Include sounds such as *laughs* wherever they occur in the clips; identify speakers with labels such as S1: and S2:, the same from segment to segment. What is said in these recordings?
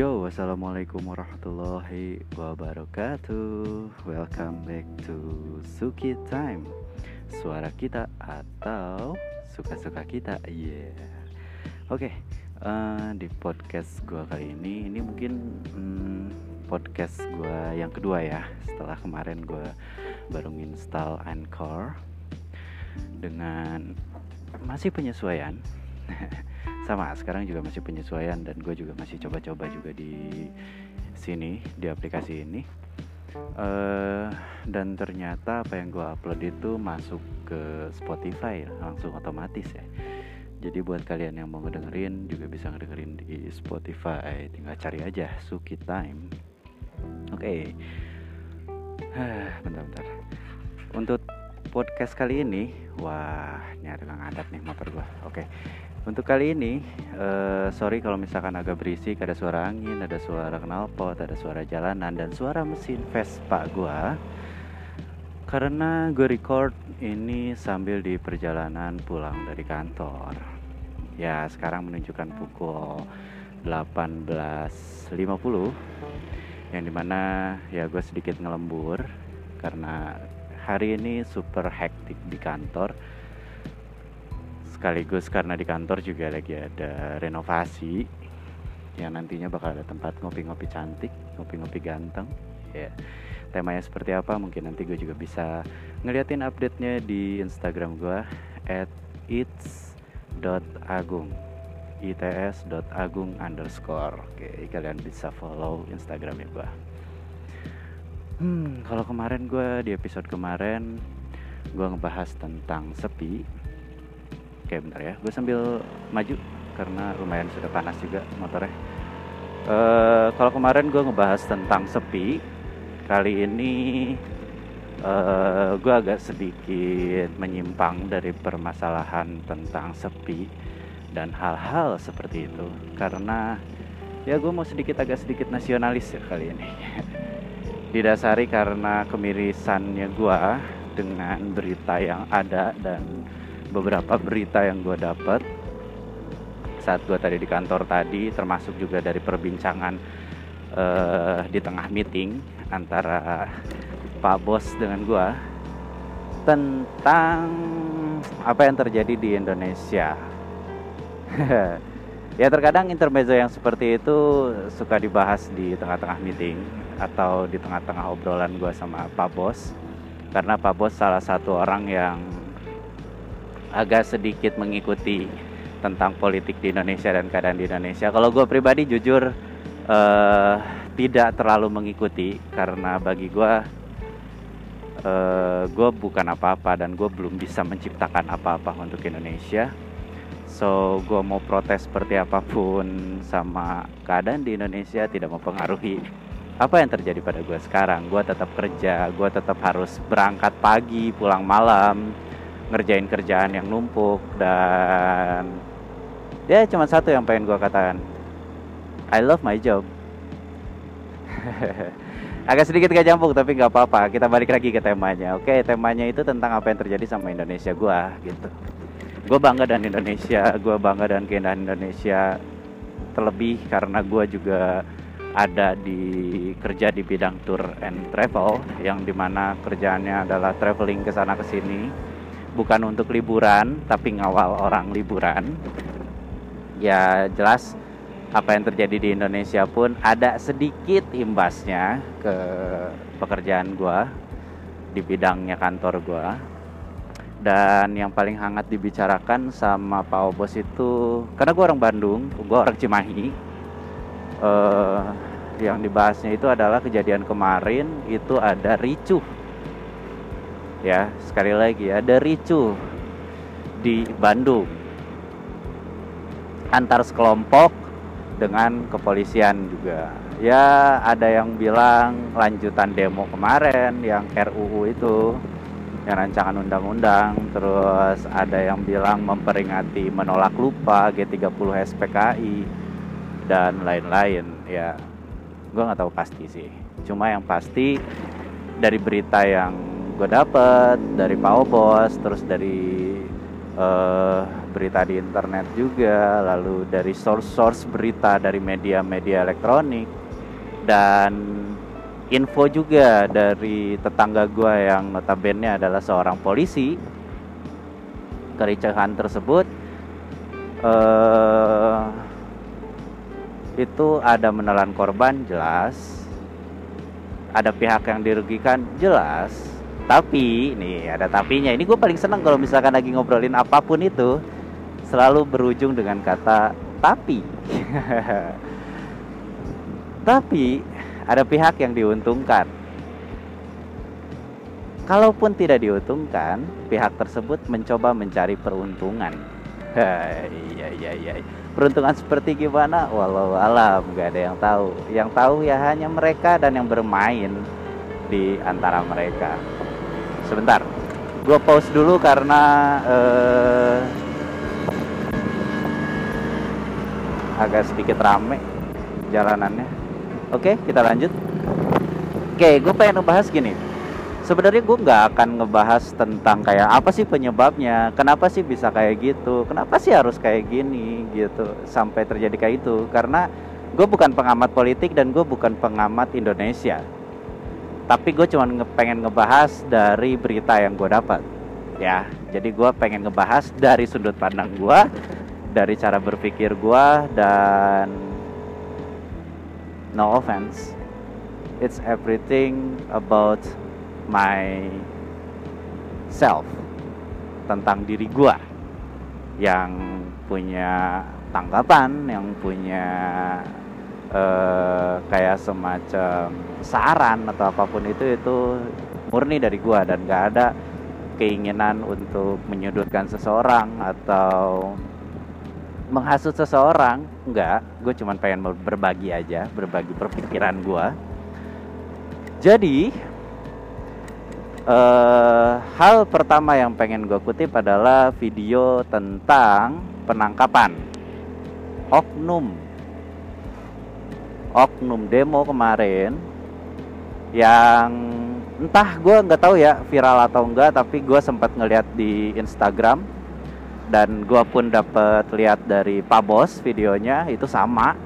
S1: Yo, wassalamualaikum warahmatullahi wabarakatuh. Welcome back to Suki Time. Suara kita atau suka-suka kita, yeah. Oke, okay, uh, eh, di podcast gua kali ini, ini mungkin hmm, podcast gua yang kedua ya. Setelah kemarin gua baru install Anchor dengan masih penyesuaian. *laughs* sama sekarang juga masih penyesuaian dan gue juga masih coba-coba juga di sini di aplikasi ini. Uh, dan ternyata apa yang gue upload itu masuk ke Spotify langsung otomatis ya. Jadi buat kalian yang mau ngedengerin juga bisa ngedengerin di Spotify tinggal cari aja Suki Time. Oke. *sighs* Okay. bentar-bentar untuk podcast kali ini wah nyari ngadat nih motor gua. Oke. okay. Untuk kali ini, uh, sorry kalau misalkan agak berisik, ada suara angin, ada suara knalpot, ada suara jalanan, dan suara mesin Vespa gua. Karena gue record ini sambil di perjalanan pulang dari kantor. Ya, sekarang menunjukkan pukul 18.50 yang di mana ya gue sedikit ngelembur karena hari ini super hektik di kantor sekaligus karena di kantor juga lagi ada renovasi yang nantinya bakal ada tempat ngopi-ngopi cantik, ngopi-ngopi ganteng. Ya, temanya seperti apa mungkin nanti gue juga bisa ngeliatin update-nya di Instagram gue at its.agung its.agung underscore. Oke kalian bisa follow Instagramnya gue hmm kalau kemarin gue di episode kemarin gue ngebahas tentang sepi Oke bentar ya, gue sambil maju karena lumayan sudah panas juga motornya. Uh, kalau kemarin gue ngebahas tentang sepi, kali ini uh, gue agak sedikit menyimpang dari permasalahan tentang sepi dan hal-hal seperti itu. Karena ya gue mau sedikit agak sedikit nasionalis ya kali ini. *laughs* Didasari karena kemirisannya gue dengan berita yang ada dan beberapa berita yang gue dapat saat gue tadi di kantor tadi termasuk juga dari perbincangan uh, di tengah meeting antara Pak Bos dengan gue tentang apa yang terjadi di Indonesia. *laughs* ya terkadang intermezzo yang seperti itu suka dibahas di tengah-tengah meeting atau di tengah-tengah obrolan gue sama Pak Bos karena Pak Bos salah satu orang yang agak sedikit mengikuti tentang politik di Indonesia dan keadaan di Indonesia. Kalau gue pribadi jujur uh, tidak terlalu mengikuti karena bagi gue uh, gue bukan apa-apa dan gue belum bisa menciptakan apa-apa untuk Indonesia. So gue mau protes seperti apa pun sama keadaan di Indonesia tidak mempengaruhi apa yang terjadi pada gue sekarang. Gue tetap kerja, gue tetap harus berangkat pagi, pulang malam ngerjain kerjaan yang numpuk dan ya cuma satu yang pengen gue katakan. I love my job. *laughs* Agak sedikit gak jambung tapi nggak apa-apa. Kita balik lagi ke temanya oke? Temanya itu tentang apa yang terjadi sama Indonesia gue gitu. Gue bangga dan Indonesia gue bangga dan keindahan Indonesia terlebih karena gue juga ada di kerja di bidang tour and travel yang di mana kerjaannya adalah traveling ke sana ke sini bukan untuk liburan tapi ngawal orang liburan. Ya jelas apa yang terjadi di Indonesia pun ada sedikit imbasnya ke pekerjaan gue di bidangnya kantor gue dan yang paling hangat dibicarakan sama Pak Obos itu karena gue orang Bandung gue orang Cimahi. Uh, yang dibahasnya itu adalah kejadian kemarin itu ada ricuh ya sekali lagi ada ricu di Bandung. Antar sekelompok dengan kepolisian juga. Ya ada yang bilang lanjutan demo kemarin yang RUU itu yang rancangan undang-undang. Terus ada yang bilang memperingati menolak lupa G30 SPKI dan lain-lain ya. Gue nggak tahu pasti sih. Cuma yang pasti dari berita yang gue dapet dari Pak Obos terus dari uh, berita di internet juga lalu dari source-source berita dari media-media elektronik dan info juga dari tetangga gue yang notabene adalah seorang polisi kericuhan tersebut uh, itu ada menelan korban jelas. Ada pihak yang dirugikan jelas tapi nih ada tapinya. Ini gue paling seneng kalau misalkan lagi ngobrolin apa pun itu selalu berujung dengan kata tapi. *laughs* Tapi ada pihak yang diuntungkan. Kalaupun tidak diuntungkan pihak tersebut mencoba mencari peruntungan. *laughs* Iya iya iya. Peruntungan seperti gimana? Walau alam gak ada yang tahu. Yang tahu ya hanya mereka dan yang bermain di antara mereka sebentar. Gue pause dulu karena uh, agak sedikit rame jalanannya. Oke kita lanjut. Oke gue pengen ngebahas gini. Sebenarnya gue nggak akan ngebahas tentang kayak apa sih penyebabnya kenapa sih bisa kayak gitu kenapa sih harus kayak gini gitu sampai terjadi kayak itu. Karena gue bukan pengamat politik dan gue bukan pengamat Indonesia tapi gue cuma nge pengen ngebahas dari berita yang gue dapat. Ya jadi gue pengen ngebahas dari sudut pandang gue dari cara berpikir gue dan no offense it's everything about my self tentang diri gue yang punya tanggapan yang punya uh, kayak semacam saran atau apa pun itu itu murni dari gua dan gak ada keinginan untuk menyudutkan seseorang atau menghasut seseorang. Enggak gue cuma pengen berbagi aja berbagi perpikiran gue jadi uh, hal pertama yang pengen gue kutip adalah video tentang penangkapan. Oknum oknum demo kemarin yang entah gue nggak tahu ya viral atau enggak tapi gue sempat ngeliat di Instagram dan gue pun dapat lihat dari Pak Bos videonya itu sama.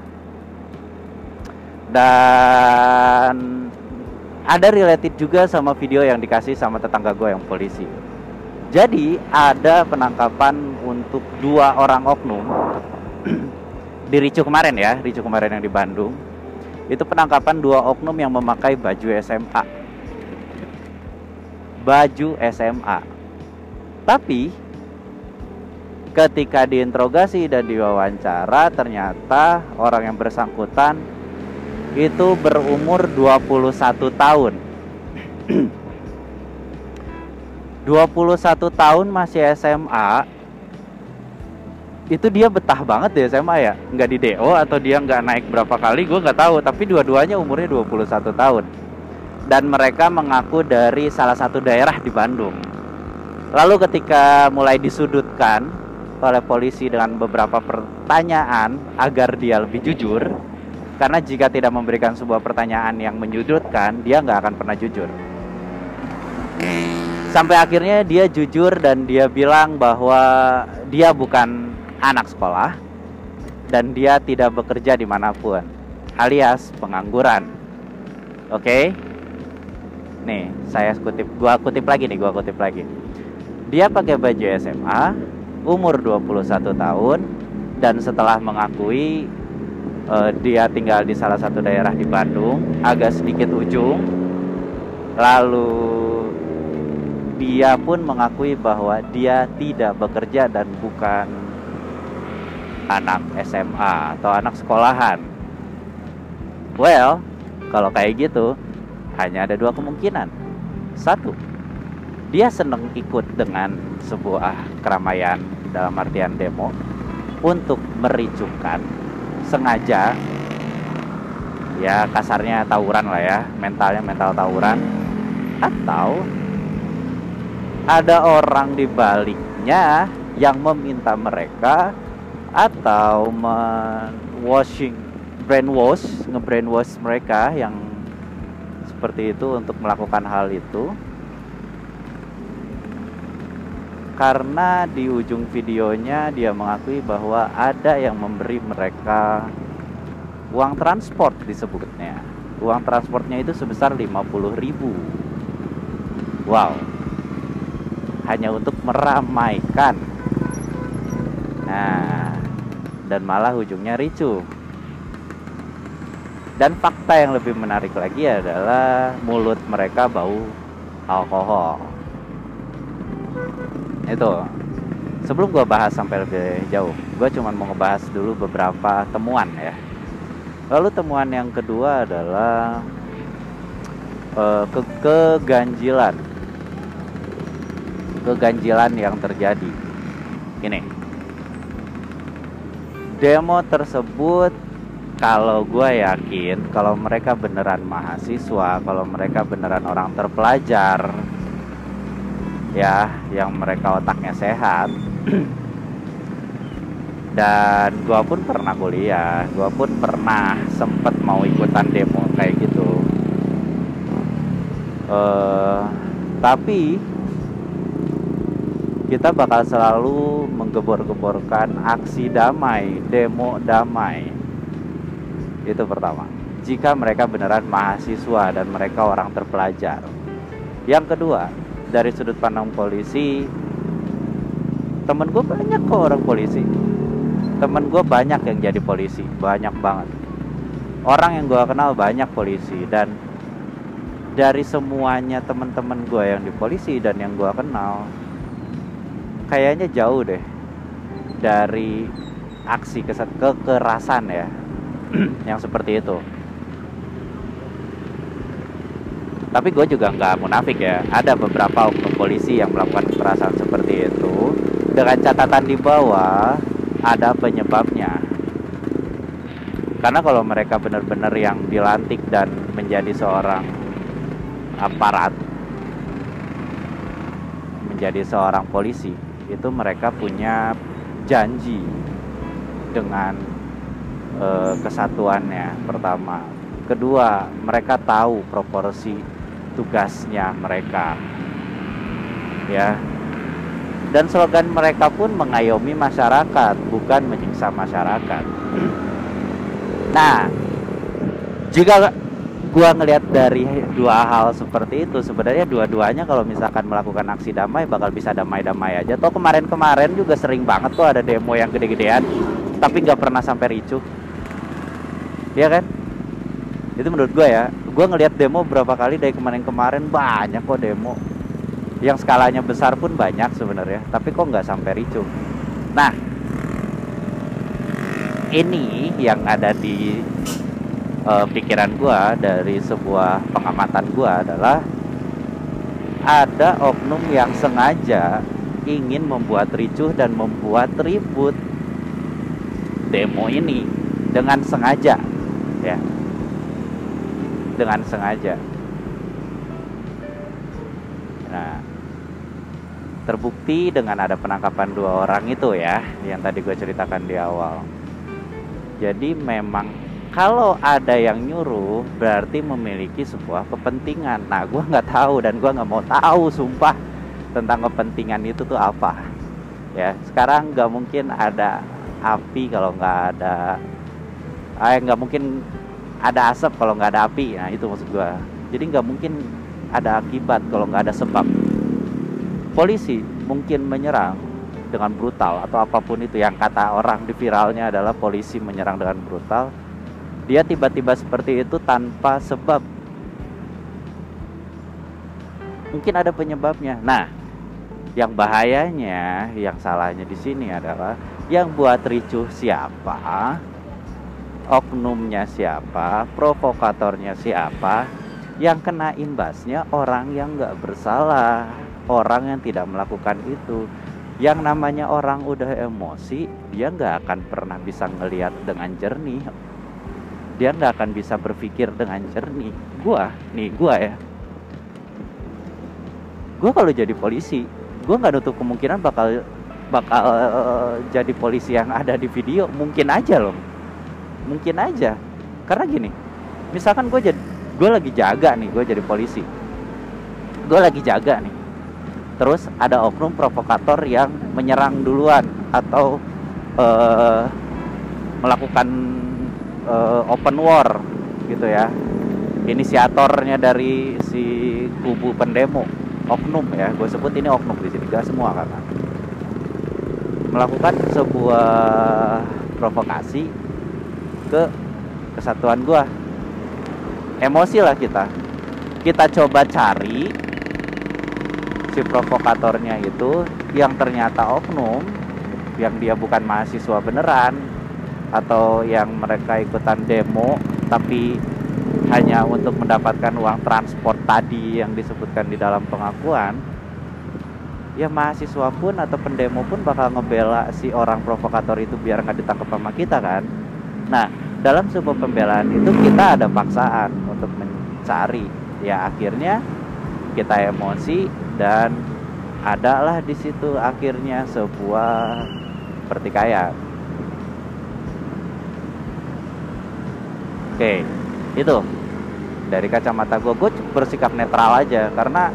S1: Dan ada related juga sama video yang dikasih sama tetangga gue yang polisi. Jadi ada penangkapan untuk dua orang oknum *clears throat* di Ricu kemarin ya Ricu kemarin yang di Bandung itu penangkapan dua oknum yang memakai baju SMA. Baju SMA. Tapi ketika diinterogasi dan diwawancara ternyata orang yang bersangkutan itu berumur 21 tahun. *clears throat* 21 tahun masih SMA itu dia betah banget di SMA ya? Nggak di DO atau dia nggak naik berapa kali? Gue nggak tahu tapi dua-duanya umurnya 21 tahun. Dan mereka mengaku dari salah satu daerah di Bandung. Lalu ketika mulai disudutkan oleh polisi dengan beberapa pertanyaan agar dia lebih jujur karena jika tidak memberikan sebuah pertanyaan yang menyudutkan dia nggak akan pernah jujur. Sampai akhirnya dia jujur dan dia bilang bahwa dia bukan anak sekolah dan dia tidak bekerja di mana pun alias pengangguran oke okay? nih saya kutip gua kutip lagi nih gua kutip lagi dia pakai baju SMA umur 21 tahun dan setelah mengakui uh, dia tinggal di salah satu daerah di Bandung agak sedikit ujung lalu dia pun mengakui bahwa dia tidak bekerja dan bukan anak SMA atau anak sekolahan. Well, kalau kayak gitu hanya ada dua kemungkinan. Satu, dia seneng ikut dengan sebuah keramaian dalam artian demo untuk mericukan sengaja ya kasarnya tawuran lah ya mentalnya mental tawuran atau ada orang di baliknya yang meminta mereka atau men-washing brainwash nge-brainwash mereka yang seperti itu untuk melakukan hal itu. Karena di ujung videonya dia mengakui bahwa ada yang memberi mereka uang transport disebutnya. Uang transportnya itu sebesar 50 ribu. Wow. Hanya untuk meramaikan. Nah dan malah ujungnya ricu dan fakta yang lebih menarik lagi adalah mulut mereka bau alkohol. Itu. Sebelum gue bahas sampai lebih jauh, gue cuma mau ngebahas dulu beberapa temuan ya. Lalu temuan yang kedua adalah uh, ke keganjilan. Keganjilan yang terjadi. Gini. Demo tersebut kalau gue yakin kalau mereka beneran mahasiswa kalau mereka beneran orang terpelajar ya yang mereka otaknya sehat. *clears throat* Dan gue pun pernah kuliah gue pun pernah sempet mau ikutan demo kayak gitu. Uh, tapi kita bakal selalu menggebor-geborkan aksi damai, demo damai itu pertama. Jika mereka beneran mahasiswa dan mereka orang terpelajar. Yang kedua, dari sudut pandang polisi, temen gue banyak kok orang polisi. Temen gue banyak yang jadi polisi, banyak banget. Orang yang gue kenal banyak polisi dan dari semuanya teman-teman gue yang di polisi dan yang gue kenal kayaknya jauh deh dari aksi kekerasan ya. *clears throat* Yang seperti itu. Tapi gue juga nggak munafik ya. Ada beberapa oknum polisi yang melakukan kekerasan seperti itu. Dengan catatan di bawah ada penyebabnya. Karena kalau mereka benar-benar yang dilantik dan menjadi seorang aparat menjadi seorang polisi itu mereka punya janji dengan eh, kesatuannya pertama. Kedua mereka tahu proporsi tugasnya mereka. Ya. Dan slogan mereka pun mengayomi masyarakat bukan menyiksa masyarakat. Nah jika gua ngelihat dari dua hal seperti itu sebenarnya dua-duanya kalau misalkan melakukan aksi damai bakal bisa damai-damai aja toh kemarin-kemarin juga sering banget tuh ada demo yang gede-gedean tapi nggak pernah sampai ricuh Iya kan? Itu menurut gue ya. Gue ngelihat demo berapa kali dari kemarin-kemarin banyak kok demo. Yang skalanya besar pun banyak sebenarnya. Tapi kok nggak sampai ricu. Nah, ini yang ada di uh, pikiran gue dari sebuah pengamatan gue adalah ada oknum yang sengaja ingin membuat ricuh dan membuat ribut demo ini dengan sengaja ya. Dengan sengaja. Nah terbukti dengan ada penangkapan dua orang itu ya yang tadi gue ceritakan di awal. Jadi memang kalau ada yang nyuruh berarti memiliki sebuah kepentingan. Nah gue nggak tahu dan gue nggak mau tahu sumpah tentang kepentingan itu tuh apa. Ya sekarang nggak mungkin ada api kalau nggak ada eh nggak mungkin ada asap kalau nggak ada api. Nah itu maksud gua. Jadi nggak mungkin ada akibat kalau nggak ada sebab. Polisi mungkin menyerang dengan brutal atau apa pun itu. Yang kata orang di viralnya adalah polisi menyerang dengan brutal dia tiba-tiba seperti itu tanpa sebab mungkin ada penyebabnya nah yang bahayanya yang salahnya di sini adalah yang buat ricuh siapa oknumnya siapa, provokatornya siapa, yang kena imbasnya orang yang nggak bersalah, orang yang tidak melakukan itu. Yang namanya orang udah emosi, dia nggak akan pernah bisa ngelihat dengan jernih. Dia nggak akan bisa berpikir dengan jernih. Gua, nih gua ya. Gua kalau jadi polisi, gua nggak nutup kemungkinan bakal bakal uh, jadi polisi yang ada di video. Mungkin aja loh mungkin aja karena gini misalkan gue jadi gue lagi jaga nih gue jadi polisi gue lagi jaga nih terus ada oknum provokator yang menyerang duluan atau uh, melakukan uh, open war gitu ya. Inisiatornya dari si kubu pendemo oknum ya. Gue sebut ini oknum di sini gak semua karena melakukan sebuah provokasi ke kesatuan gue emosi lah kita. Kita coba cari si provokatornya itu yang ternyata oknum yang dia bukan mahasiswa beneran atau yang mereka ikutan demo tapi hanya untuk mendapatkan uang transport tadi yang disebutkan di dalam pengakuan ya mahasiswa pun atau pendemo pun bakal ngebela si orang provokator itu biar nggak ditangkap sama kita kan? Nah dalam sebuah pembelaan itu kita ada paksaan untuk mencari. Ya akhirnya kita emosi dan adalah di situ akhirnya sebuah pertikaian oke itu. Dari kacamata gue gue bersikap netral aja karena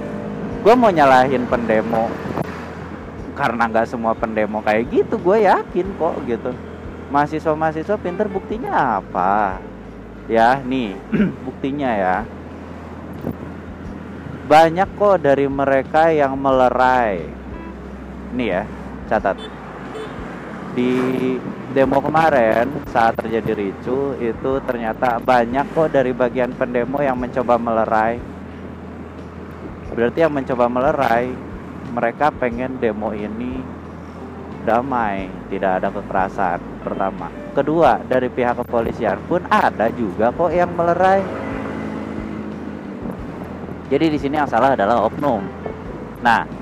S1: gue mau nyalahin pendemo. Karena nggak semua pendemo kayak gitu gue yakin kok gitu. Mahasiswa mahasiswa pinter buktinya apa? Ya nih *clears throat* buktinya ya. Banyak kok dari mereka yang melerai. Nih ya catat. Di demo kemarin saat terjadi ricu itu ternyata banyak kok dari bagian pendemo yang mencoba melerai. Berarti yang mencoba melerai mereka pengen demo ini damai tidak ada kekerasan pertama. Kedua dari pihak kepolisian pun ada juga kok yang melerai. Jadi di sini yang salah adalah oknum. Nah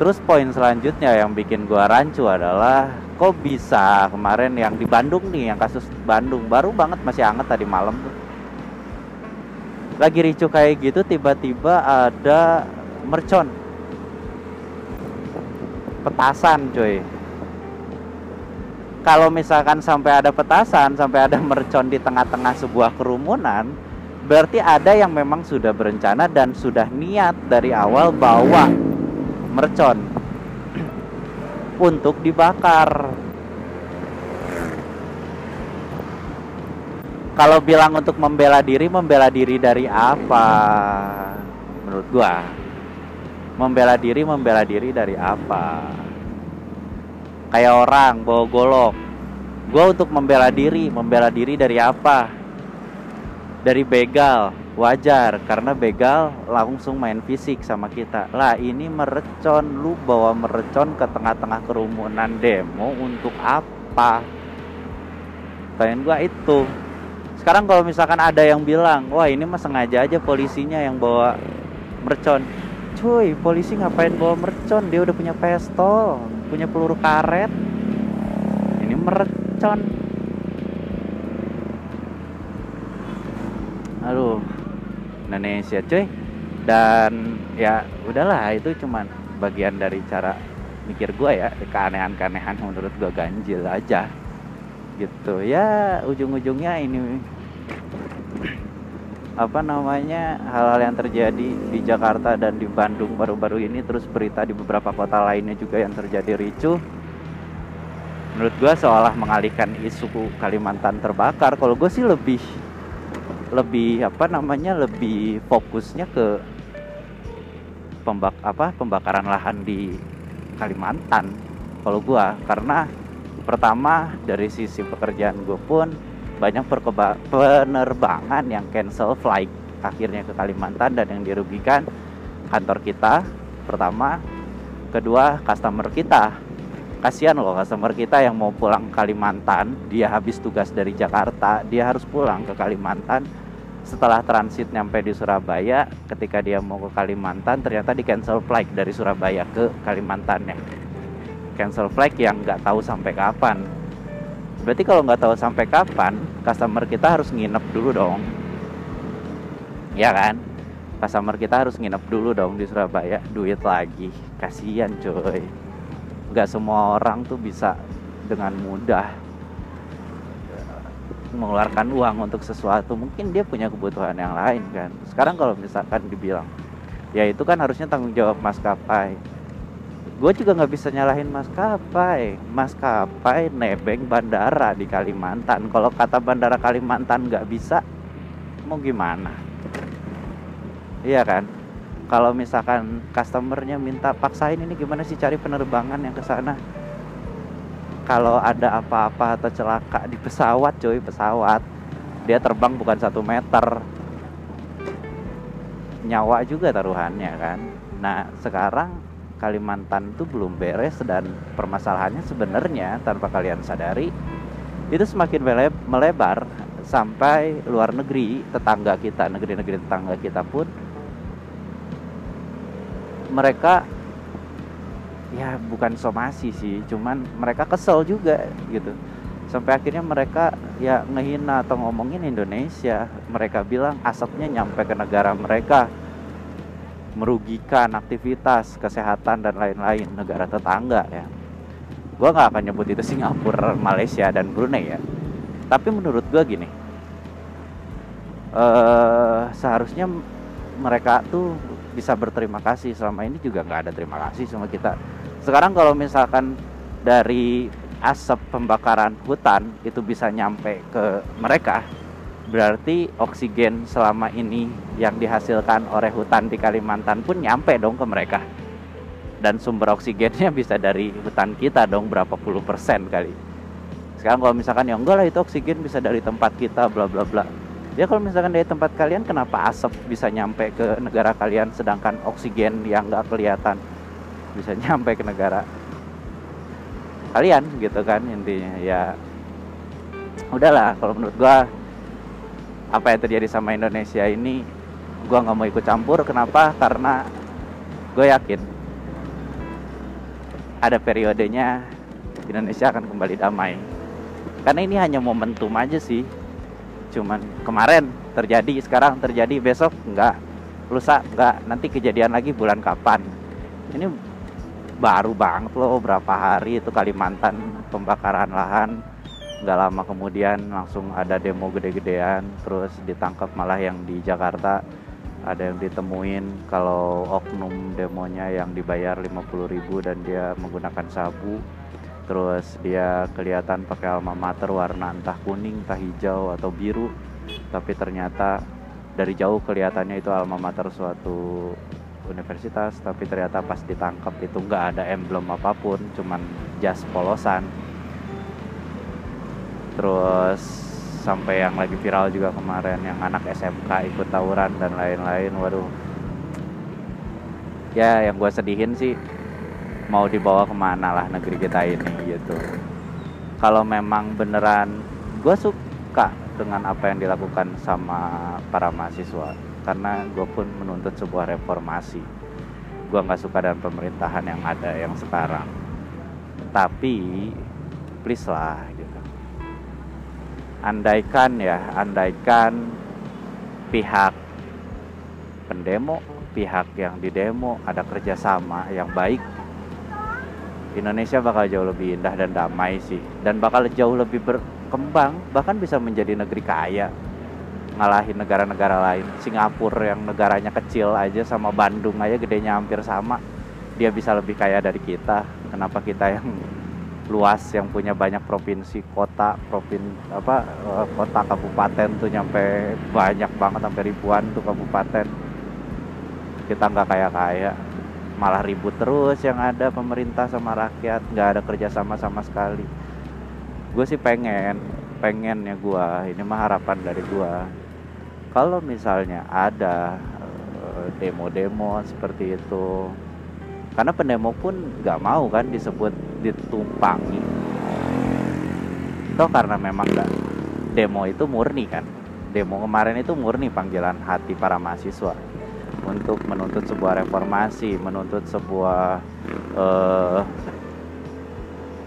S1: Terus poin selanjutnya yang bikin gua rancu adalah kok bisa kemarin yang di Bandung nih, yang kasus Bandung baru banget masih hangat tadi malam tuh. Lagi ricu kayak gitu tiba-tiba ada mercon. Petasan, coy. Kalau misalkan sampai ada petasan, sampai ada mercon di tengah-tengah sebuah kerumunan, berarti ada yang memang sudah berencana dan sudah niat dari awal bawa mercon untuk dibakar. Kalau bilang untuk membela diri, membela diri dari apa? Menurut gua, membela diri, membela diri dari apa? Kayak orang bawa golok. Gua untuk membela diri, membela diri dari apa? Dari begal wajar karena begal langsung main fisik sama kita. Lah ini merecon lu bawa merecon ke tengah-tengah kerumunan demo untuk apa? Tanya gua itu. Sekarang kalau misalkan ada yang bilang wah ini mah sengaja aja polisinya yang bawa mercon. Cuy polisi ngapain bawa mercon? Dia udah punya pistol punya peluru karet. Ini mercon aduh Indonesia cuy. Dan ya udahlah itu cuman bagian dari cara mikir gue ya keanehan-keanehan menurut gue ganjil aja. Gitu. Ya ujung-ujungnya ini apa namanya hal-hal yang terjadi di Jakarta dan di Bandung baru-baru ini terus berita di beberapa kota lainnya juga yang terjadi ricuh. Menurut gue seolah mengalihkan isu Kalimantan terbakar. Kalau gue sih lebih lebih apa namanya lebih fokusnya ke pembak apa pembakaran lahan di Kalimantan kalau gua. Karena pertama dari sisi pekerjaan gue pun banyak penerbangan yang cancel flight akhirnya ke Kalimantan dan yang dirugikan kantor kita pertama. Kedua customer kita. Kasihan loh customer kita yang mau pulang ke Kalimantan dia habis tugas dari Jakarta dia harus pulang ke Kalimantan setelah transit nyampe di Surabaya ketika dia mau ke Kalimantan ternyata di cancel flight dari Surabaya ke Kalimantannya cancel flight yang nggak tahu sampai kapan. Berarti kalau nggak tahu sampai kapan customer kita harus nginep dulu dong. Ya kan? Customer kita harus nginep dulu dong di Surabaya. Duit lagi. Kasihan coy. Nggak semua orang tuh bisa dengan mudah mengeluarkan uang untuk sesuatu mungkin dia punya kebutuhan yang lain kan. Sekarang kalau misalkan dibilang ya itu kan harusnya tanggung jawab maskapai. Gue juga nggak bisa nyalahin maskapai. Maskapai nebeng bandara di Kalimantan. Kalau kata bandara Kalimantan nggak bisa mau gimana? Iya kan? Kalau misalkan customernya minta paksain ini gimana sih cari penerbangan yang ke sana kalau ada apa-apa atau celaka di pesawat coy pesawat. Dia terbang bukan satu meter. Nyawa juga taruhannya kan? Nah sekarang Kalimantan itu belum beres dan permasalahannya sebenarnya tanpa kalian sadari itu semakin melebar sampai luar negeri tetangga kita negeri-negeri tetangga kita pun mereka ya bukan somasi sih cuman mereka kesel juga gitu. Sampai akhirnya mereka ya ngehina atau ngomongin Indonesia. Mereka bilang asapnya nyampe ke negara mereka merugikan aktivitas kesehatan dan lain-lain negara tetangga ya. Gue nggak akan nyebut itu Singapura Malaysia dan Brunei ya. Tapi menurut gue gini uh, seharusnya mereka tuh bisa berterima kasih. Selama ini juga nggak ada terima kasih sama kita sekarang kalau misalkan dari asap pembakaran hutan itu bisa nyampe ke mereka berarti oksigen selama ini yang dihasilkan oleh hutan di Kalimantan pun nyampe dong ke mereka. Dan sumber oksigennya *laughs* bisa dari hutan kita dong berapa puluh persen kali. Sekarang kalau misalkan ya enggak lah itu oksigen bisa dari tempat kita bla bla bla. Ya kalau misalkan dari tempat kalian kenapa asap bisa nyampe ke negara kalian sedangkan oksigen yang nggak kelihatan bisa *laughs* nyampe ke negara kalian gitu kan intinya. Ya udahlah kalau menurut gua apa yang terjadi sama Indonesia ini gue nggak mau ikut campur. Kenapa? Karena gue yakin ada periodenya Indonesia akan kembali damai. Karena ini hanya momentum aja sih. Cuman kemarin terjadi sekarang terjadi besok enggak lusa enggak nanti kejadian lagi bulan kapan. Ini baru banget loh berapa hari itu Kalimantan pembakaran lahan. Nggak lama kemudian langsung ada demo gede-gedean terus ditangkap malah yang di Jakarta. Ada yang ditemuin kalau oknum demonya yang dibayar 50.000 dan dia menggunakan sabu. Terus dia kelihatan pakai alma mater warna entah kuning entah hijau atau biru. Tapi ternyata dari jauh kelihatannya itu alma mater suatu universitas tapi ternyata pas ditangkap itu nggak ada emblem apa pun cuman jas polosan. Terus sampai yang lagi viral juga kemarin yang anak SMK ikut tawuran dan lain-lain waduh. Ya yang gue sedihin sih mau dibawa ke mana lah negeri kita ini gitu. Kalau memang beneran gue suka dengan apa yang dilakukan sama para mahasiswa karena gue pun menuntut sebuah reformasi. Gue nggak suka dengan pemerintahan yang ada yang sekarang. Tapi please lah andaikan ya andaikan pihak pendemo pihak yang didemo ada kerjasama yang baik Indonesia bakal jauh lebih indah dan damai sih. Dan bakal jauh lebih berkembang bahkan bisa menjadi negeri kaya ngalahin negara-negara lain. Singapura yang negaranya kecil aja sama Bandung aja gedenya hampir sama. Dia bisa lebih kaya dari kita. Kenapa kita yang luas yang punya banyak provinsi kota provin apa eh, kota kabupaten tuh nyampe banyak banget sampai ribuan tuh kabupaten. Kita nggak kaya kaya malah ribut terus yang ada pemerintah sama rakyat. Nggak ada kerjasama sama sekali. Gue sih pengen pengen ya gue ini mah harapan dari gue kalau misalnya ada eh, demo-demo seperti itu karena pendemo pun nggak mau kan disebut ditumpangi. Itu karena memang nggak demo itu murni kan? Demo kemarin itu murni panggilan hati para mahasiswa untuk menuntut sebuah reformasi menuntut sebuah uh,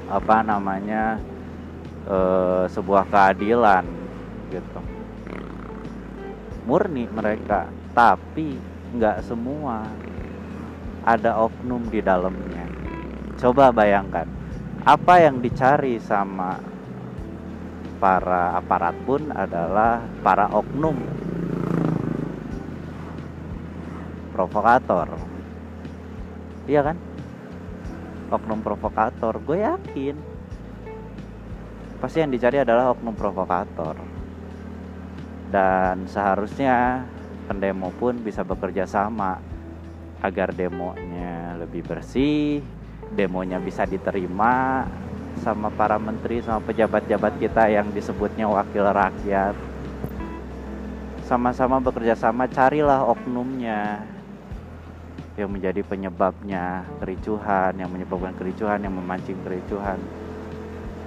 S1: apa namanya uh, sebuah keadilan gitu murni mereka tapi nggak semua ada oknum di dalamnya. Coba bayangkan, apa yang dicari sama para aparat pun adalah para oknum. provokator iya kan oknum provokator gue yakin pasti yang dicari adalah oknum provokator dan seharusnya pendemo pun bisa bekerja sama agar demonya lebih bersih demonya bisa diterima sama para menteri sama pejabat-jabat kita yang disebutnya wakil rakyat sama-sama bekerja sama carilah oknumnya yang menjadi penyebabnya kericuhan, yang menyebabkan kericuhan, yang memancing kericuhan.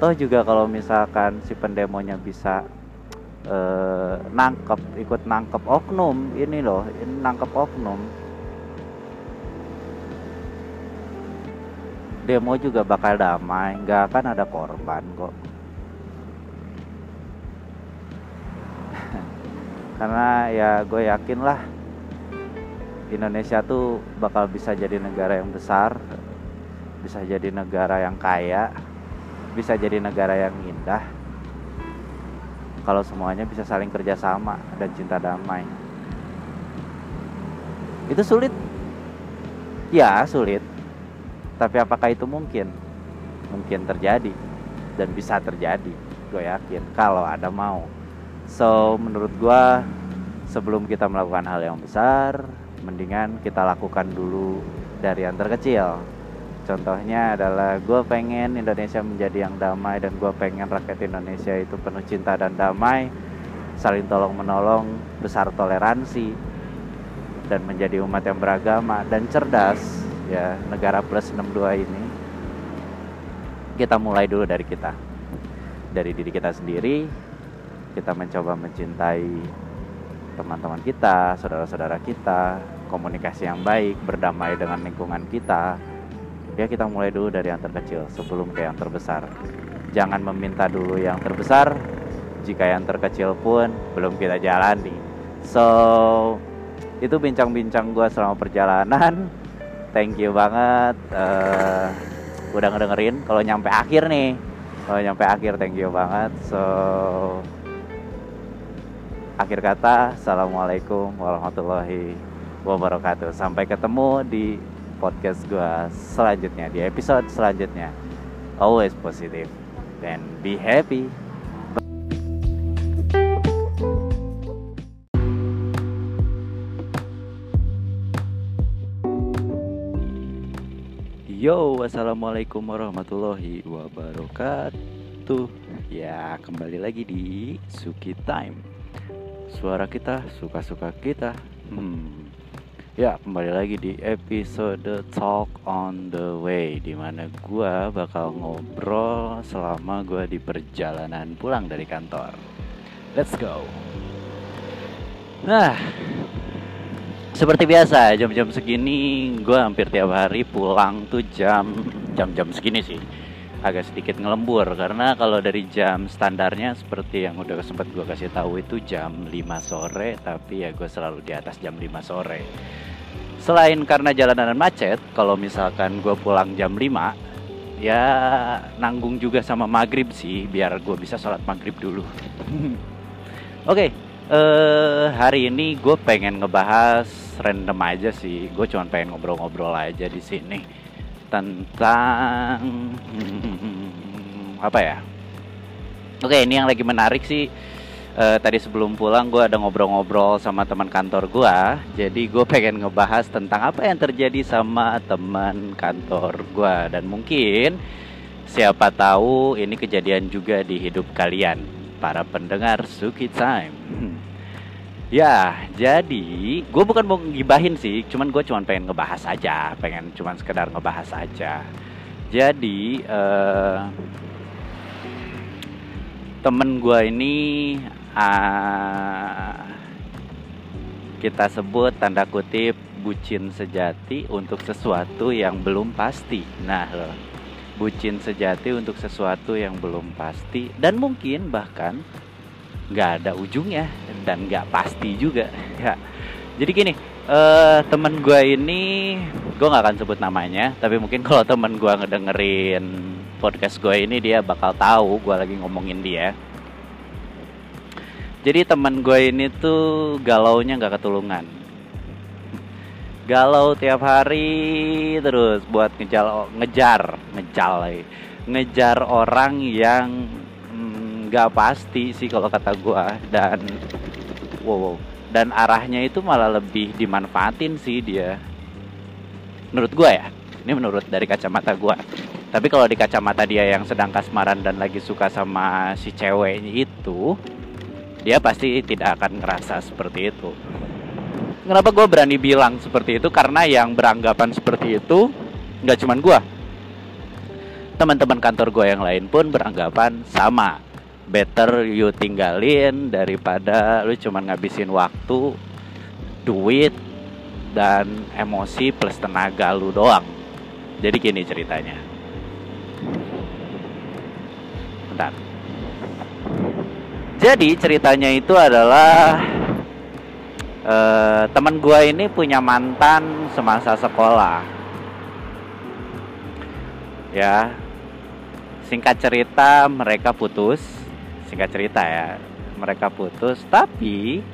S1: Toh juga kalau misalkan si pendemonya bisa eh, nangkep, ikut nangkep oknum, ini loh, ini nangkep oknum. Demo juga bakal damai, nggak akan ada korban kok. *laughs* Karena ya gue yakin lah Indonesia tuh bakal bisa jadi negara yang besar, bisa jadi negara yang kaya, bisa jadi negara yang indah. Kalau semuanya bisa saling kerjasama dan cinta damai, itu sulit. Ya sulit, tapi apakah itu mungkin? Mungkin terjadi dan bisa terjadi. Gue yakin kalau ada mau. So menurut gue sebelum kita melakukan hal yang besar, mendingan kita lakukan dulu dari yang terkecil contohnya adalah gue pengen Indonesia menjadi yang damai dan gue pengen rakyat Indonesia itu penuh cinta dan damai saling tolong menolong besar toleransi dan menjadi umat yang beragama dan cerdas ya negara plus 62 ini kita mulai dulu dari kita dari diri kita sendiri kita mencoba mencintai teman-teman kita, saudara-saudara kita, komunikasi yang baik, berdamai dengan lingkungan kita. Ya kita mulai dulu dari yang terkecil sebelum ke yang terbesar. Jangan meminta dulu yang terbesar jika yang terkecil pun belum kita jalani. So itu bincang-bincang gue selama perjalanan. *laughs* Thank you banget uh, udah ngedengerin. Kalau nyampe akhir nih, kalau nyampe akhir thank you banget. So akhir kata, assalamualaikum warahmatullahi wabarakatuh. Sampai ketemu di podcast gue selanjutnya, di episode selanjutnya. Always positive and be happy. Yo, assalamualaikum warahmatullahi wabarakatuh. Ya, kembali lagi di Suki Time. Suara kita, suka-suka kita. Hmm, Ya, kembali lagi di episode Talk on the Way Di mana gue bakal ngobrol selama gue di perjalanan pulang dari kantor. Let's go. Nah, seperti biasa jam-jam segini gue hampir tiap hari pulang tuh jam jam-jam segini sih agak sedikit ngelembur karena kalau dari jam standarnya seperti yang udah sempat gue kasih tahu itu jam 5 sore tapi ya gue selalu di atas jam 5 sore. Selain karena jalanan macet kalau misalkan gue pulang jam 5 ya nanggung juga sama maghrib sih biar gue bisa sholat maghrib dulu. *laughs* Oke okay, uh, eh, hari ini gue pengen ngebahas random aja sih. Gue cuma pengen ngobrol-ngobrol aja di sini tentang apa ya? Oke ini yang lagi menarik sih. Uh, tadi sebelum pulang gue ada ngobrol-ngobrol sama teman kantor gue jadi gue pengen ngebahas tentang apa yang terjadi sama teman kantor gue dan mungkin siapa tahu ini kejadian juga di hidup kalian para pendengar Suki Time Ya, jadi gue bukan mau ngibahin sih, cuman gue cuman pengen ngebahas aja, pengen cuman sekedar ngebahas aja. Jadi uh, temen gue ini uh, kita sebut tanda kutip bucin sejati untuk sesuatu yang belum pasti. Nah, loh, bucin sejati untuk sesuatu yang belum pasti dan mungkin bahkan nggak ada ujungnya dan nggak pasti juga. Ya, jadi gini, uh, temen gue ini gue nggak akan sebut namanya, tapi mungkin kalau temen gue ngedengerin podcast gue ini dia bakal tahu gue lagi ngomongin dia. Jadi teman gue ini tuh galaunya nggak ketulungan. Galau tiap hari terus buat ngejar ngejar ngejar ngejar orang yang nggak pasti sih kalau kata gua. Dan wow, wow. Dan arahnya itu malah lebih dimanfaatin sih dia. Menurut gua ya. Ini menurut dari kacamata gua. Tapi kalau di kacamata dia yang sedang kasmaran dan lagi suka sama si ceweknya itu dia pasti tidak akan ngerasa seperti itu. Kenapa gue berani bilang seperti itu? Karena yang beranggapan seperti itu nggak cuman gue teman-teman kantor gue yang lain pun beranggapan sama better you tinggalin daripada lu cuman ngabisin waktu duit dan emosi plus tenaga lu doang. Jadi gini ceritanya. Bentar. Jadi ceritanya itu adalah uh, teman gue ini punya mantan semasa sekolah. Ya. Singkat cerita mereka putus singkat cerita ya mereka putus tapi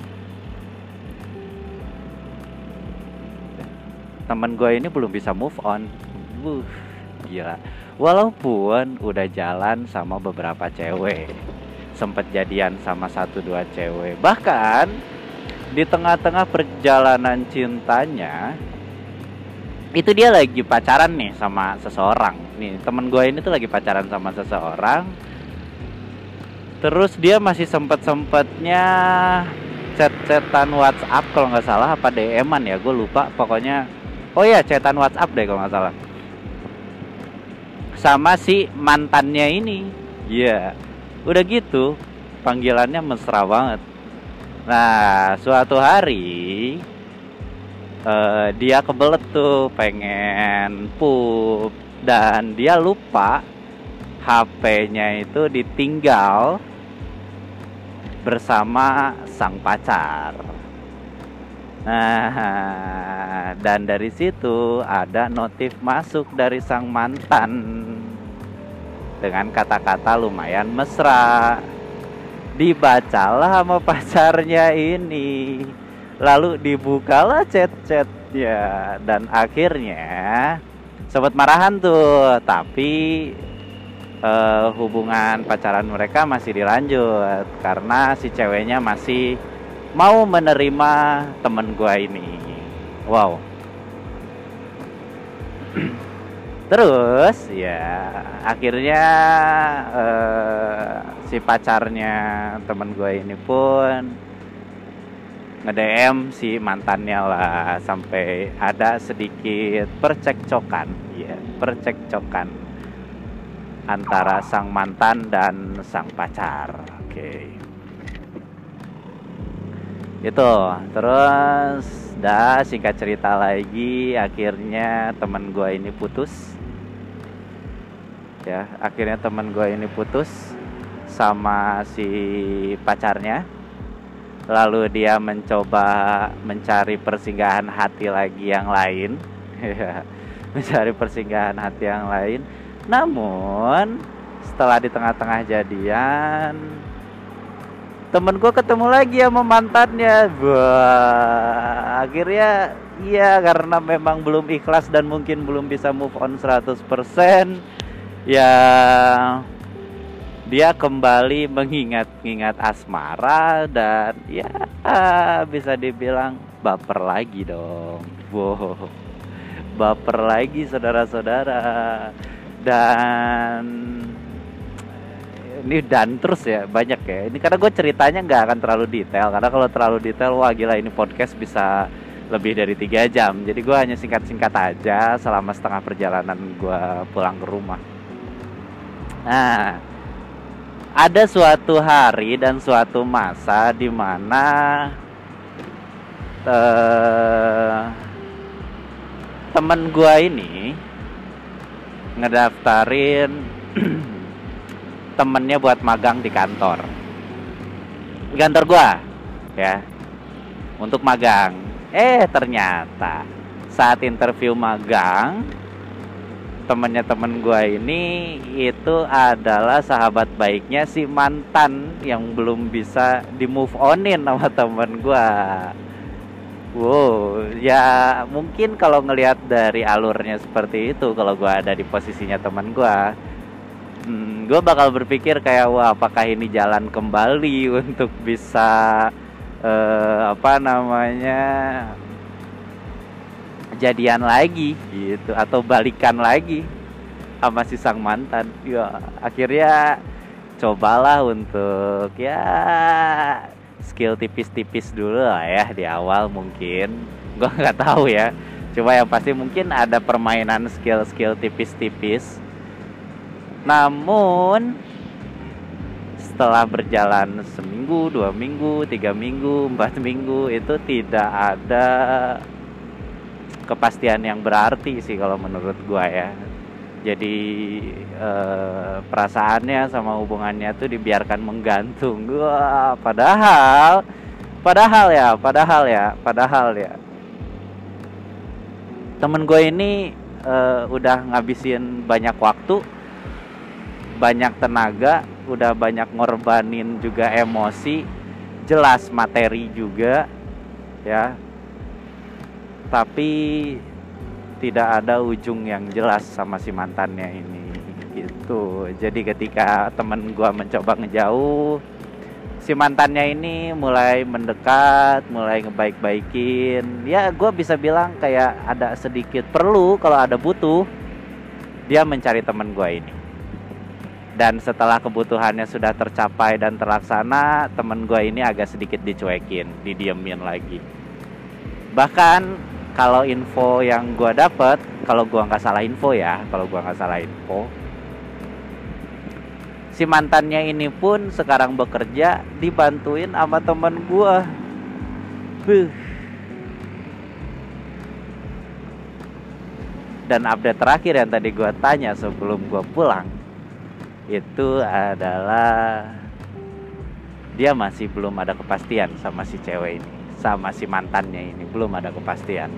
S1: teman gue ini belum bisa move on. Uh, gila. Walaupun udah jalan sama beberapa cewek sempet jadian sama satu dua cewek. Bahkan di tengah-tengah perjalanan cintanya itu dia lagi pacaran nih sama seseorang. Nih temen gue ini tuh lagi pacaran sama seseorang terus dia masih sempet sempetnya chat-chatan WhatsApp kalau nggak salah apa DM-an ya gue lupa. Pokoknya oh ya chatan WhatsApp deh kalau nggak salah. Sama si mantannya ini. Iya. Yeah. udah gitu panggilannya mesra banget. Nah suatu hari uh, dia kebelet tuh pengen pup. Dan dia lupa HP-nya itu ditinggal bersama sang pacar. Nah, dan dari situ ada notif masuk dari sang mantan dengan kata-kata lumayan mesra. Dibacalah sama pacarnya ini. Lalu dibukalah chat-chatnya dan akhirnya sempat marahan tuh, tapi uh, hubungan pacaran mereka masih dilanjut karena si ceweknya masih mau menerima temen gua ini. Wow. *clears throat* Terus ya akhirnya uh, si pacarnya temen gua ini pun nge-DM si mantannya lah sampai ada sedikit percekcokan ya percekcokan antara sang mantan dan sang pacar. Oke. Okay. Itu. Terus dah singkat cerita lagi akhirnya teman gue ini putus. Ya, akhirnya teman gue ini putus sama si pacarnya. Lalu dia mencoba mencari persinggahan hati lagi yang lain. *laughs* mencari persinggahan hati yang lain namun setelah di tengah-tengah jadian temen gue ketemu lagi sama mantannya Wah, akhirnya iya karena memang belum ikhlas dan mungkin belum bisa move on 100% ya dia kembali mengingat-ingat asmara dan ya bisa dibilang baper lagi dong. Wow baper lagi saudara-saudara dan ini dan terus ya banyak ya. Ini karena gue ceritanya nggak akan terlalu detail karena kalau terlalu detail wah gila ini podcast bisa lebih dari tiga jam. Jadi gue hanya singkat-singkat aja selama setengah perjalanan gue pulang ke rumah. Nah ada suatu hari dan suatu masa di mana uh, temen gue ini ngedaftarin *clears throat* temennya buat magang di kantor. Di kantor gua ya. Untuk magang. Eh ternyata saat interview magang temennya temen gua ini itu adalah sahabat baiknya si mantan yang belum bisa di move onin sama temen gua Wow, ya mungkin kalau ngelihat dari alurnya seperti itu, kalau gua ada di posisinya teman gua, hmm, gue bakal berpikir kayak wah apakah ini jalan kembali *laughs* untuk bisa uh, apa namanya jadian lagi gitu atau balikan lagi sama si sang mantan. Ya akhirnya cobalah untuk ya skill tipis-tipis dulu lah ya di awal mungkin. Gue *laughs* nggak tahu ya. Coba yang pasti mungkin ada permainan skill-skill tipis-tipis. Namun setelah berjalan seminggu, dua minggu, tiga minggu, *laughs* empat minggu itu tidak ada kepastian yang berarti sih kalau menurut gua ya jadi eh, perasaannya sama hubungannya tuh dibiarkan menggantung. Gua padahal padahal ya padahal ya padahal ya. Temen gue ini uh, udah ngabisin banyak waktu banyak tenaga udah banyak ngorbanin juga emosi jelas materi juga ya. Tapi tidak ada ujung yang jelas sama si mantannya ini gitu. Jadi ketika temen gua mencoba ngejauh si mantannya ini mulai mendekat mulai ngebaik-baikin. Ya gua bisa bilang kayak ada sedikit perlu kalau ada butuh dia mencari temen gua ini. Dan setelah kebutuhannya sudah tercapai dan terlaksana temen gua ini agak sedikit dicuekin didiemin lagi. Bahkan kalau info yang gue dapet kalau gue nggak salah info ya kalau gue nggak salah info. Si mantannya ini pun sekarang bekerja dibantuin sama temen gue Huh. dan update terakhir yang tadi gue tanya sebelum gue pulang itu adalah dia masih belum ada kepastian sama si cewek ini sama si mantannya ini belum ada kepastian.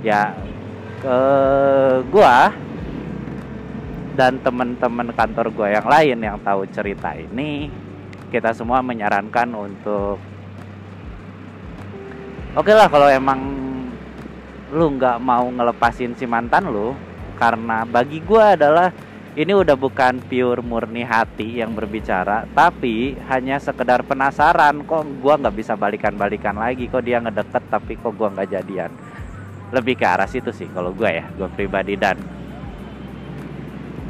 S1: Ya ke gua dan teman-teman kantor gua yang lain yang tahu cerita ini kita semua menyarankan untuk oke okay lah kalau emang lu nggak mau ngelepasin si mantan lu karena bagi gua adalah ini udah bukan pure murni hati yang berbicara tapi hanya sekedar penasaran kok gua nggak bisa balikan-balikan lagi kok dia ngedeket tapi kok gua nggak jadian. Lebih ke arah situ sih kalau gue ya gue pribadi. Dan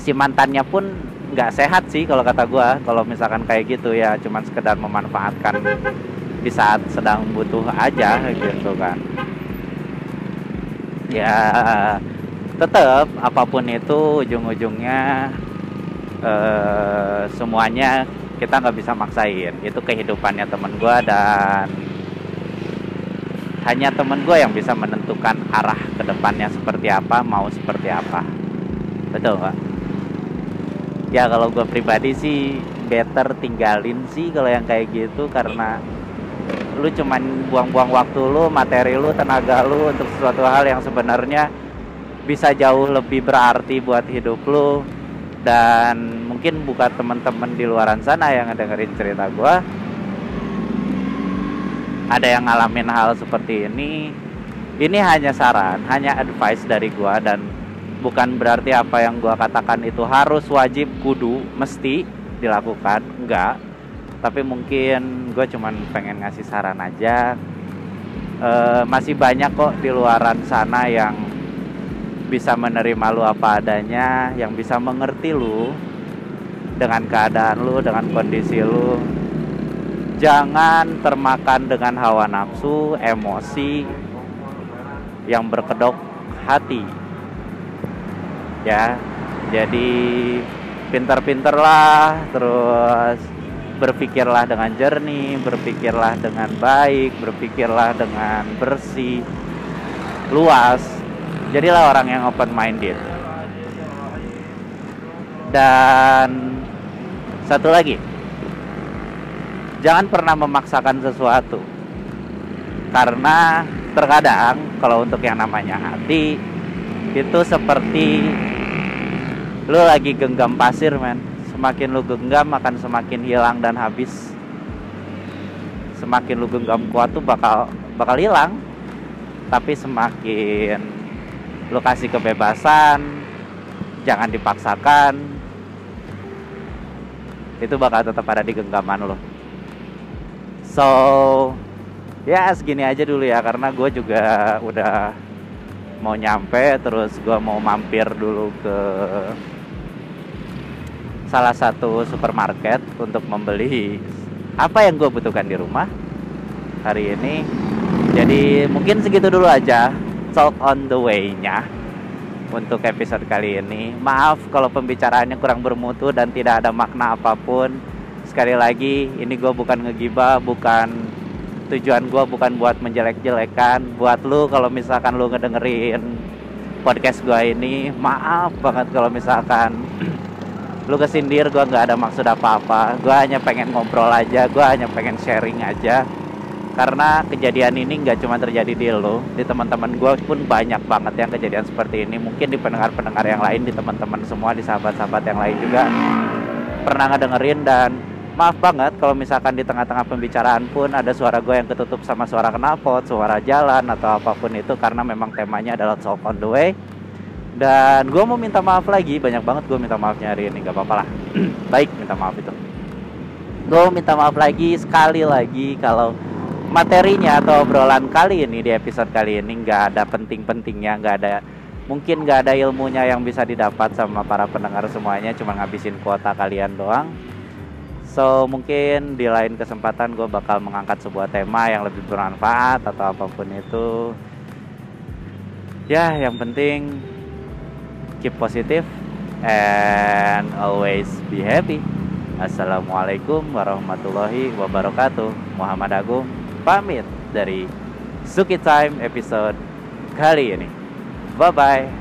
S1: si mantannya pun nggak sehat sih kalau kata gue kalau misalkan kayak gitu ya cuman sekedar memanfaatkan di saat sedang butuh aja gitu kan. Ya tetap apa pun itu ujung-ujungnya eh, semuanya kita nggak bisa maksain. Itu kehidupannya temen gue dan hanya temen gue yang bisa menentukan arah ke depannya seperti apa mau seperti apa. Betul nggak ya kalau gue pribadi sih better tinggalin sih kalau yang kayak gitu karena lu cuman buang-buang waktu lu materi lu tenaga lu untuk sesuatu hal yang sebenarnya bisa jauh lebih berarti buat hidup lo dan mungkin bukan teman-teman di luaran sana yang ngedengerin cerita gue ada yang ngalamin hal seperti ini. Ini hanya saran hanya advice dari gue dan bukan berarti apa yang gue katakan itu harus wajib kudu mesti dilakukan. Enggak. Tapi mungkin gue cuman pengen ngasih saran aja. E, masih banyak kok di luaran sana yang bisa menerima lu apa adanya, yang bisa mengerti lu dengan keadaan lu, dengan kondisi lu. Jangan termakan dengan hawa nafsu, emosi yang berkedok hati. Ya. Jadi pinter-pinterlah terus berpikirlah dengan jernih, berpikirlah dengan baik, berpikirlah dengan bersih, luas jadilah orang yang open minded dan satu lagi jangan pernah memaksakan sesuatu. Karena terkadang kalau untuk yang namanya hati itu seperti lu lagi genggam pasir men. Semakin lu genggam akan semakin hilang dan habis. Semakin lu genggam kuat tuh bakal bakal hilang. Tapi semakin lu kasih kebebasan jangan dipaksakan. Itu bakal tetap ada di genggaman lo. So ya segini aja dulu ya karena gue juga udah mau nyampe terus gue mau mampir dulu ke salah satu supermarket untuk membeli apa yang gue butuhkan di rumah hari ini. Jadi mungkin segitu dulu aja talk on the way-nya untuk episode kali ini. Maaf kalau pembicaraannya kurang bermutu dan tidak ada makna apa pun. Sekali lagi, ini gue bukan ngegibah, bukan tujuan gue bukan buat menjelek-jelekan. Buat lu kalau misalkan lu ngedengerin podcast gue ini, maaf banget kalau misalkan *clears throat* lu kesindir gue nggak ada maksud apa-apa. Gue hanya pengen ngobrol aja, gue hanya pengen sharing aja karena kejadian ini nggak cuma terjadi di lo di teman-teman gue pun banyak banget yang kejadian seperti ini. Mungkin di pendengar-pendengar yang lain di teman-teman semua di sahabat-sahabat yang lain juga pernah ngedengerin. Dan maaf banget kalau misalkan di tengah-tengah pembicaraan pun ada suara gue yang ketutup sama suara knalpot, suara jalan atau apa pun itu karena memang temanya adalah talk on the way. Dan gue mau minta maaf lagi banyak banget gue minta maafnya hari ini gak apa-apa lah. *clears throat* Baik minta maaf itu. Gue minta maaf lagi sekali lagi kalau materinya atau obrolan kali ini di episode kali ini nggak ada penting-pentingnya nggak ada mungkin nggak ada ilmunya yang bisa didapat sama para pendengar semuanya cuma ngabisin kuota kalian doang. So mungkin di lain kesempatan gue bakal mengangkat sebuah tema yang lebih bermanfaat atau apa pun itu. Ya yang penting keep positive and always be happy. Assalamualaikum warahmatullahi wabarakatuh. Muhammad Agung pamit dari Suki Time episode kali ini. Bye bye.